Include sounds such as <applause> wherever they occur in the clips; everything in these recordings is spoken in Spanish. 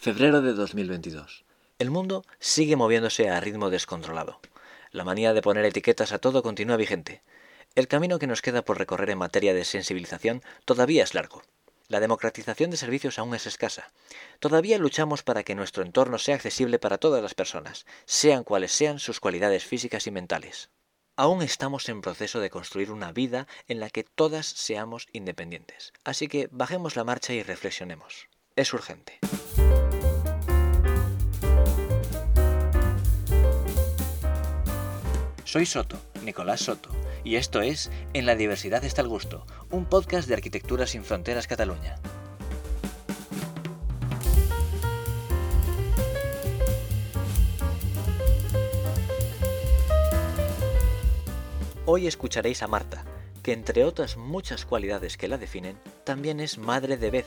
Febrero de 2022. El mundo sigue moviéndose a ritmo descontrolado. La manía de poner etiquetas a todo continúa vigente. El camino que nos queda por recorrer en materia de sensibilización todavía es largo. La democratización de servicios aún es escasa. Todavía luchamos para que nuestro entorno sea accesible para todas las personas, sean cuales sean sus cualidades físicas y mentales. Aún estamos en proceso de construir una vida en la que todas seamos independientes. Así que bajemos la marcha y reflexionemos. Es urgente. Soy Soto, Nicolás Soto, y esto es En la diversidad está el gusto, un podcast de Arquitectura sin Fronteras Cataluña. Hoy escucharéis a Marta, que entre otras muchas cualidades que la definen, también es madre de Beth,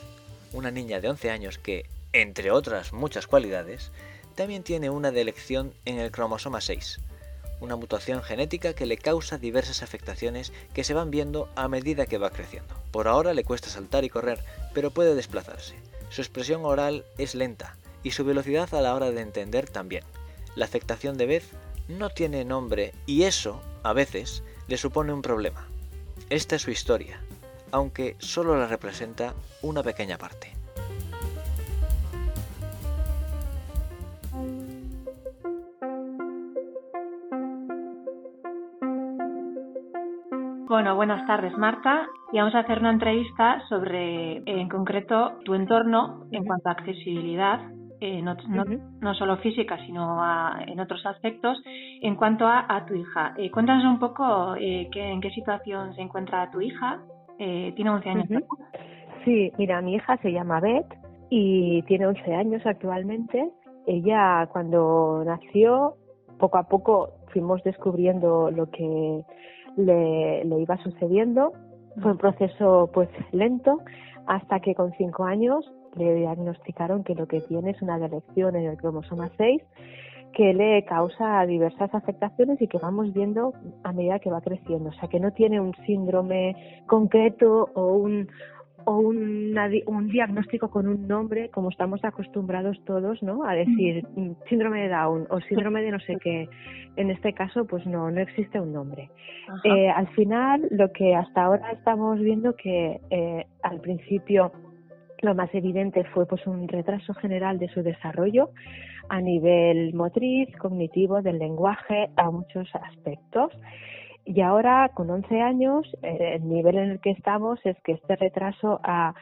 una niña de 11 años que, entre otras muchas cualidades, también tiene una de elección en el cromosoma 6, una mutación genética que le causa diversas afectaciones que se van viendo a medida que va creciendo. Por ahora le cuesta saltar y correr, pero puede desplazarse. Su expresión oral es lenta y su velocidad a la hora de entender también. La afectación de Beth no tiene nombre y eso, a veces, le supone un problema. Esta es su historia, aunque solo la representa una pequeña parte. Bueno, buenas tardes Marta y vamos a hacer una entrevista sobre en concreto tu entorno en cuanto a accesibilidad, eh, no, solo física sino en otros aspectos, en cuanto a, tu hija. Eh, cuéntanos un poco eh, en qué situación se encuentra tu hija, tiene 11 años. Sí, mira, mi hija se llama Beth y tiene 11 años actualmente. Ella cuando nació, poco a poco fuimos descubriendo lo que le, iba sucediendo. Fue un proceso pues lento hasta que con cinco años le diagnosticaron que lo que tiene es una delección en el cromosoma 6 que le causa diversas afectaciones y que vamos viendo a medida que va creciendo. O sea, que no tiene un síndrome concreto o un, o un, un diagnóstico con un nombre, como estamos acostumbrados todos, ¿no? A decir mm, síndrome de Down o síndrome de no sé qué. En este caso, pues no, no existe un nombre. Eh, al final, lo que hasta ahora estamos viendo que eh, al principio lo más evidente fue pues un retraso general de su desarrollo a nivel motriz, cognitivo, del lenguaje, a muchos aspectos. Y ahora, con 11 años, eh, el nivel en el que estamos es que este retraso ha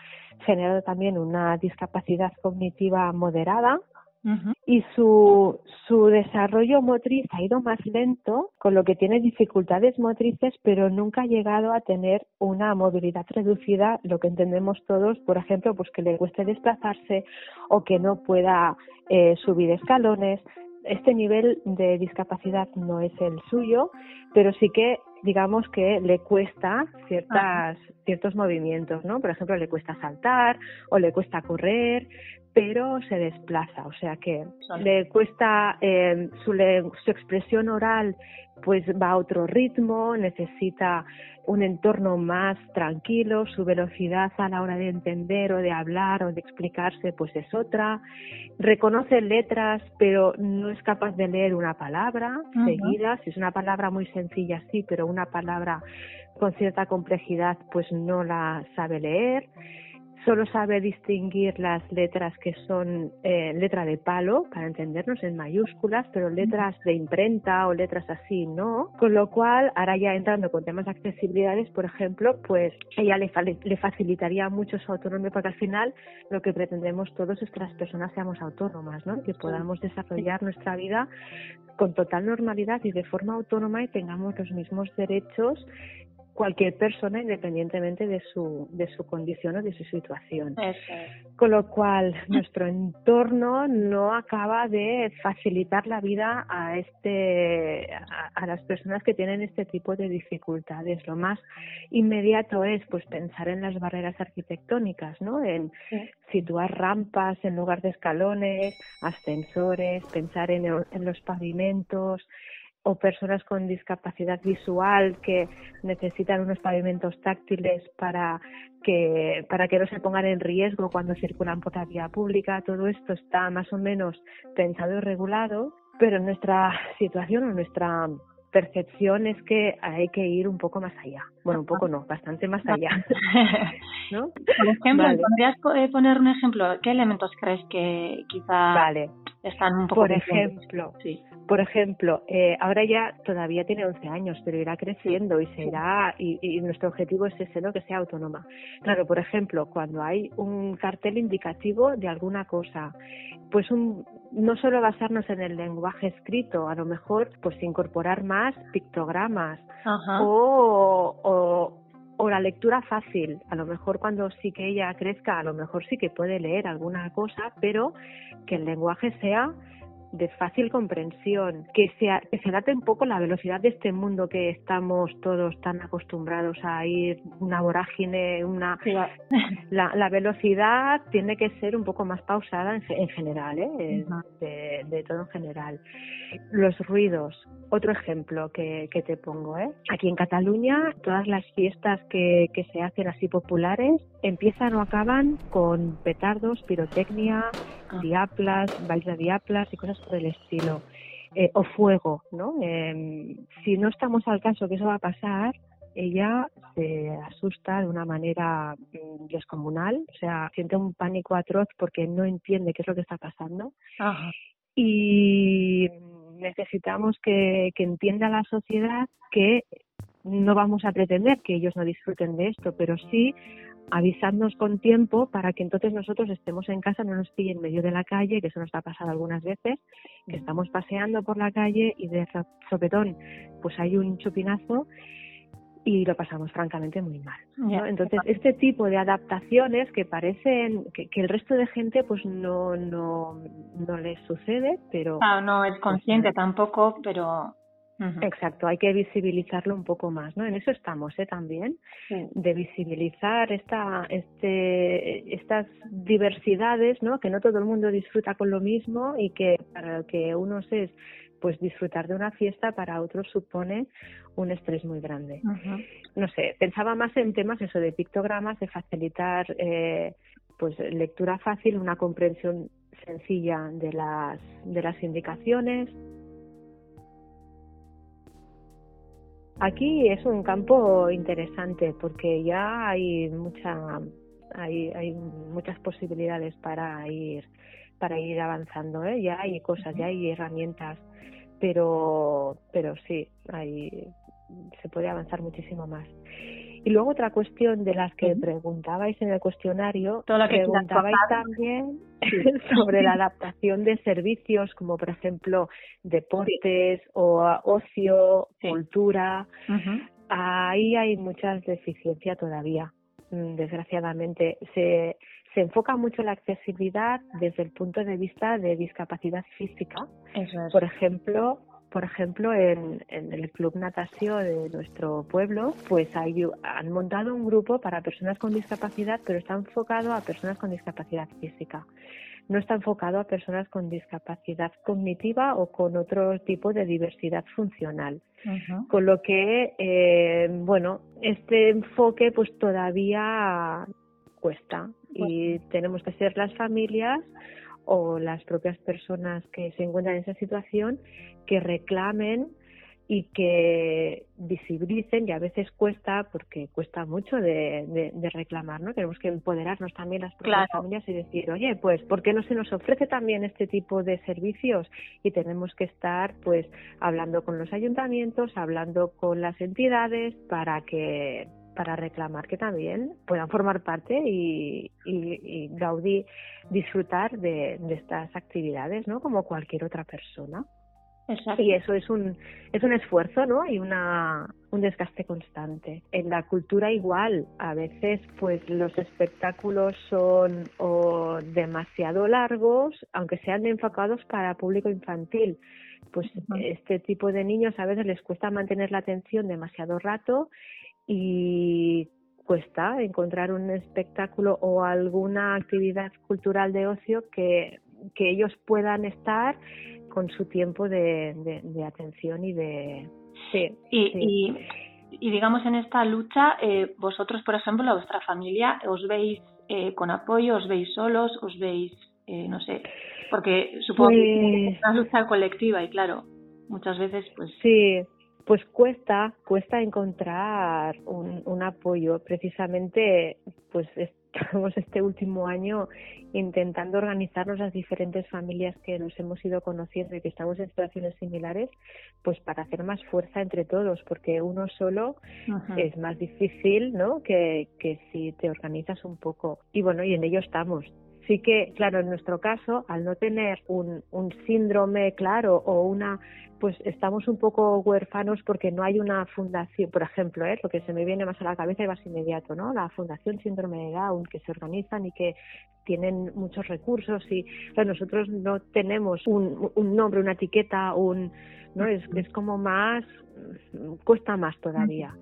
generado también una discapacidad cognitiva moderada, y su, su desarrollo motriz ha ido más lento, con lo que tiene dificultades motrices, pero nunca ha llegado a tener una movilidad reducida, lo que entendemos todos, por ejemplo, pues que le cueste desplazarse o que no pueda eh, subir escalones este nivel de discapacidad no es el suyo, pero sí que digamos que le cuesta ciertas, ciertos movimientos, ¿no? Por ejemplo, le cuesta saltar o le cuesta correr, pero se desplaza, o sea que le cuesta eh, su, su expresión oral pues va a otro ritmo, necesita un entorno más tranquilo, su velocidad a la hora de entender o de hablar o de explicarse pues es otra, reconoce letras pero no es capaz de leer una palabra seguida, si es una palabra muy sencilla sí, pero una palabra con cierta complejidad pues no la sabe leer solo sabe distinguir las letras que son eh, letra de palo, para entendernos en mayúsculas, pero letras de imprenta o letras así no. Con lo cual, ahora ya entrando con temas de accesibilidades, por ejemplo, pues ella le, le facilitaría mucho su autonomía, porque al final lo que pretendemos todos es que las personas seamos autónomas, ¿no? Que podamos desarrollar nuestra vida con total normalidad y de forma autónoma y tengamos los mismos derechos cualquier persona independientemente de su, de su condición o de su situación. Con lo cual, nuestro entorno no acaba de facilitar la vida a, este, a, las personas que tienen este tipo de dificultades. Lo más inmediato es pues pensar en las barreras arquitectónicas, ¿no? En situar rampas en lugar de escalones, ascensores, pensar en, en los pavimentos, o personas con discapacidad visual que necesitan unos pavimentos táctiles para que para que no se pongan en riesgo cuando circulan por la vía pública todo esto está más o menos pensado y regulado pero nuestra situación o nuestra percepción es que hay que ir un poco más allá. Bueno, un poco no, bastante más allá. <laughs> ¿No? Por ejemplo, ¿podrías eh, poner un ejemplo? ¿Qué elementos crees que quizá vale. están un poco Por ejemplo, sí. Por ejemplo, eh, ahora ya todavía tiene 11 años, pero irá creciendo y será y, y, nuestro objetivo es ese, ¿no? Que sea autónoma. Claro, por ejemplo, cuando hay un cartel indicativo de alguna cosa, pues un, no solo basarnos en el lenguaje escrito, a lo mejor pues incorporar más pictogramas o, o, o, la lectura fácil. A lo mejor cuando sí que ella crezca, a lo mejor sí que puede leer alguna cosa, pero que el lenguaje sea de fácil comprensión, que se, que se adapte un poco la velocidad de este mundo que estamos todos tan acostumbrados a ir, una vorágine, una... <laughs> La, la velocidad tiene que ser un poco más pausada en, en general, ¿eh? de, de, todo en general. Los ruidos, otro ejemplo que, que te pongo, ¿eh? Aquí en Cataluña, todas las fiestas que, que se hacen así populares empiezan o acaban con petardos, pirotecnia, ah. diaplas, bailes de diaplas y cosas por el estilo. Eh, o fuego, ¿no? Eh, si no estamos al caso que eso va a pasar, ella se asusta de una manera mm, descomunal, o sea, siente un pánico atroz porque no entiende qué es lo que está pasando. Ajá. Y necesitamos que, que entienda la sociedad que no vamos a pretender que ellos no disfruten de esto, pero sí avisarnos con tiempo para que entonces nosotros estemos en casa, no nos pillen en medio de la calle, que eso nos ha pasado algunas veces, que estamos paseando por la calle y de sopetón pues hay un chupinazo y lo pasamos francamente muy mal. Entonces, este tipo de adaptaciones que parecen que, que, el resto de gente pues no no no les sucede, pero ah, no es consciente tampoco, pero Exacto, hay que visibilizarlo un poco más, ¿no? En eso estamos, ¿eh? También, de visibilizar esta, este, estas diversidades, ¿no? Que no todo el mundo disfruta con lo mismo y que para que unos es, pues, disfrutar de una fiesta, para otros supone un estrés muy grande. No sé, pensaba más en temas eso de pictogramas, de facilitar, eh, pues, lectura fácil, una comprensión sencilla de las, de las indicaciones, Aquí es un campo interesante porque ya hay mucha hay, hay muchas posibilidades para ir para ir avanzando, ¿eh? ya hay cosas, ya hay herramientas, pero pero sí, hay se puede avanzar muchísimo más. Y luego otra cuestión de las que preguntabais en el cuestionario, que preguntabais también <laughs> sobre la adaptación de servicios como por ejemplo deportes o ocio, cultura. Ahí hay muchas deficiencias todavía, mm, desgraciadamente. Se, se enfoca mucho la accesibilidad desde el punto de vista de discapacidad física. Por ejemplo, por ejemplo, en, en, el Club Natación de nuestro pueblo, pues hay, han montado un grupo para personas con discapacidad, pero está enfocado a personas con discapacidad física. No está enfocado a personas con discapacidad cognitiva o con otro tipo de diversidad funcional. Con lo que, eh, bueno, este enfoque pues todavía cuesta y tenemos que ser las familias o las propias personas que se encuentran en esa situación que reclamen y que visibilicen y a veces cuesta porque cuesta mucho de, de, de reclamar, ¿no? Tenemos que empoderarnos también las propias claro. familias y decir, oye, pues, ¿por qué no se nos ofrece también este tipo de servicios? Y tenemos que estar, pues, hablando con los ayuntamientos, hablando con las entidades para que para reclamar que también puedan formar parte y, y, y Gaudí disfrutar de, de, estas actividades, ¿no? Como cualquier otra persona. Exacto. Y eso es un, es un esfuerzo, ¿no? Y una, un desgaste constante. En la cultura igual, a veces pues los espectáculos son o demasiado largos, aunque sean enfocados para público infantil. Pues uh -huh. este tipo de niños a veces les cuesta mantener la atención demasiado rato y cuesta encontrar un espectáculo o alguna actividad cultural de ocio que, que ellos puedan estar con su tiempo de, de, atención y de... Sí, y, y, digamos en esta lucha, eh, vosotros, por ejemplo, la vuestra familia, ¿os veis eh, con apoyo, os veis solos, os veis, eh, no sé, porque supongo que es pues una lucha colectiva y claro, muchas veces pues... Sí, pues cuesta, cuesta encontrar un, un apoyo. Precisamente, pues <laughs> estamos este último año intentando organizarnos las diferentes familias que nos hemos ido conociendo y que estamos en situaciones similares, pues para hacer más fuerza entre todos, porque uno solo es más difícil, ¿no? Que, que si te organizas un poco. Y bueno, y en ello estamos. Sí que, claro, en nuestro caso, al no tener un, un síndrome claro o una pues estamos un poco huérfanos porque no hay una fundación, por ejemplo, ¿eh? lo que se me viene más a la cabeza y más inmediato, ¿no? La Fundación Síndrome de Down, que se organizan y que tienen muchos recursos y nosotros no tenemos un, un nombre, una etiqueta, un, ¿no? Es, es como más, cuesta más todavía.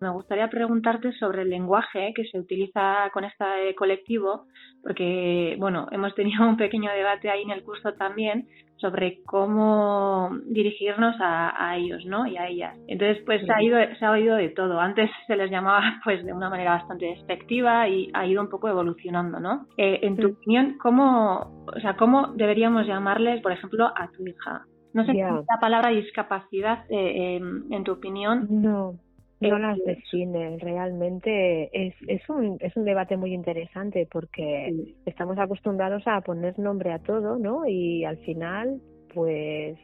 Me gustaría preguntarte sobre el lenguaje que se utiliza con este colectivo, porque bueno, hemos tenido un pequeño debate ahí en el curso también sobre cómo dirigirnos a, ellos, ¿no? Y a ellas. Entonces, pues se ha ido, se ha oído de todo. Antes se les llamaba, <laughs> pues, de una manera bastante despectiva y ha ido un poco evolucionando, ¿no? Eh, en tu opinión, ¿cómo, o sea, cómo deberíamos llamarles, por ejemplo, a tu hija? No sé si la palabra discapacidad, eh, em, en tu opinión. No no las define realmente es, es un es un debate muy interesante porque estamos acostumbrados a poner nombre a todo no y al final pues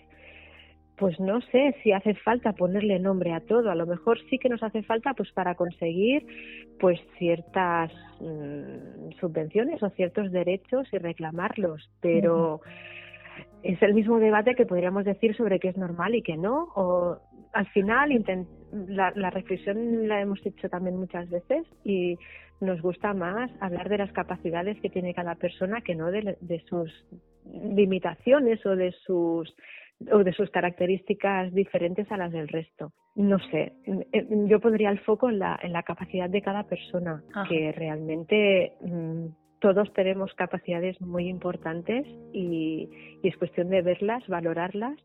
pues no sé si hace falta ponerle nombre a todo. A lo mejor sí que nos hace falta pues para conseguir pues ciertas mm, subvenciones o ciertos derechos y reclamarlos. Pero es el mismo debate que podríamos decir sobre qué es normal y qué no o al final la, la reflexión la hemos hecho también muchas veces y nos gusta más hablar de las capacidades que tiene cada persona que no de, sus limitaciones o de sus o de sus características diferentes a las del resto. No sé, eh, yo pondría el foco en la, en la capacidad de cada persona, que realmente mm, todos tenemos capacidades muy importantes y, y, es cuestión de verlas, valorarlas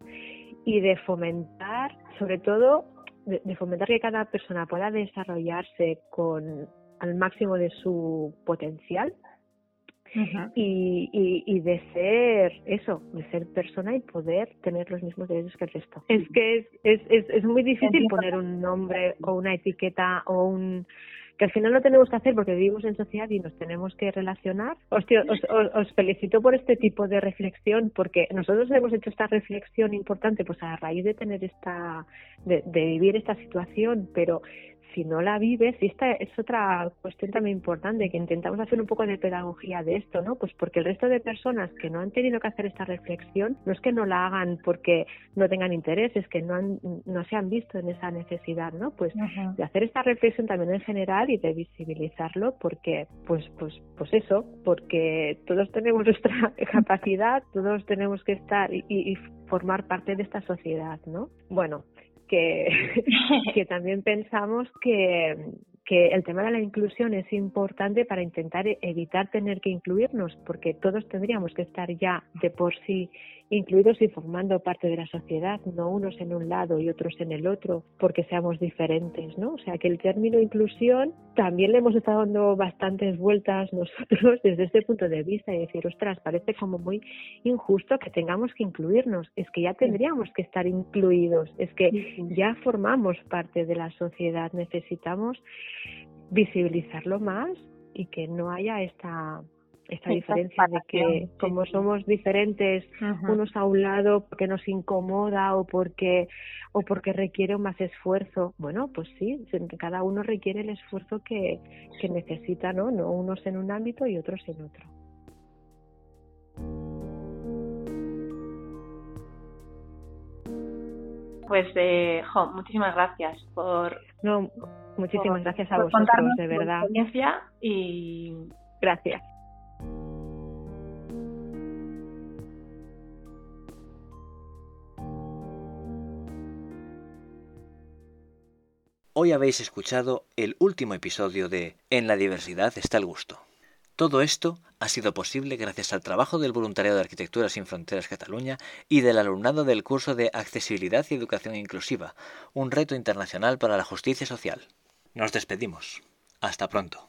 y de fomentar, sobre todo, de, fomentar que cada persona pueda desarrollarse con al máximo de su potencial y, y, de ser eso, de ser persona y poder tener los mismos derechos que el resto. Es que es, es, es, es muy difícil poner un nombre o una etiqueta o un que al final lo tenemos que hacer porque vivimos en sociedad y nos tenemos que relacionar. Hostia, os, os, felicito por este tipo de reflexión porque nosotros hemos hecho esta reflexión importante pues a raíz de tener esta, de vivir esta situación, pero si no la vives, y esta es otra cuestión también importante, que intentamos hacer un poco de pedagogía de esto, ¿no? Pues porque el resto de personas que no han tenido que hacer esta reflexión, no es que no la hagan porque no tengan interés, es que no, han, no se han visto en esa necesidad, ¿no? Pues de hacer esta reflexión también en general y de visibilizarlo, porque, pues, pues, pues eso, porque todos tenemos <laughs> nuestra capacidad, todos tenemos que estar y, y formar parte de esta sociedad, ¿no? Bueno, <laughs> que, también pensamos que, que el tema de la inclusión es importante para intentar evitar tener que incluirnos, porque todos tendríamos que estar ya de por sí incluidos y formando parte de la sociedad, no unos en un lado y otros en el otro, porque seamos diferentes, ¿no? O sea que el término inclusión también le hemos estado dando bastantes vueltas <laughs> nosotros desde este punto de vista y decir, ostras, parece como muy injusto que tengamos que incluirnos, es que ya tendríamos que estar incluidos, es que ya formamos parte de la sociedad, necesitamos visibilizarlo más y que no haya esta esta diferencia de que como somos diferentes unos a un lado porque nos incomoda o porque o porque requiere más esfuerzo bueno pues sí cada uno requiere el esfuerzo que, que necesita no no unos en un ámbito y otros en otro. Pues eh, jo, muchísimas gracias por no muchísimas gracias a vosotros de verdad. y gracias Hoy habéis escuchado el último episodio de En la diversidad está el gusto. Todo esto ha sido posible gracias al trabajo del Voluntariado de Arquitectura Sin Fronteras Cataluña y del alumnado del curso de Accesibilidad y Educación Inclusiva, un reto internacional para la justicia social. Nos despedimos. Hasta pronto.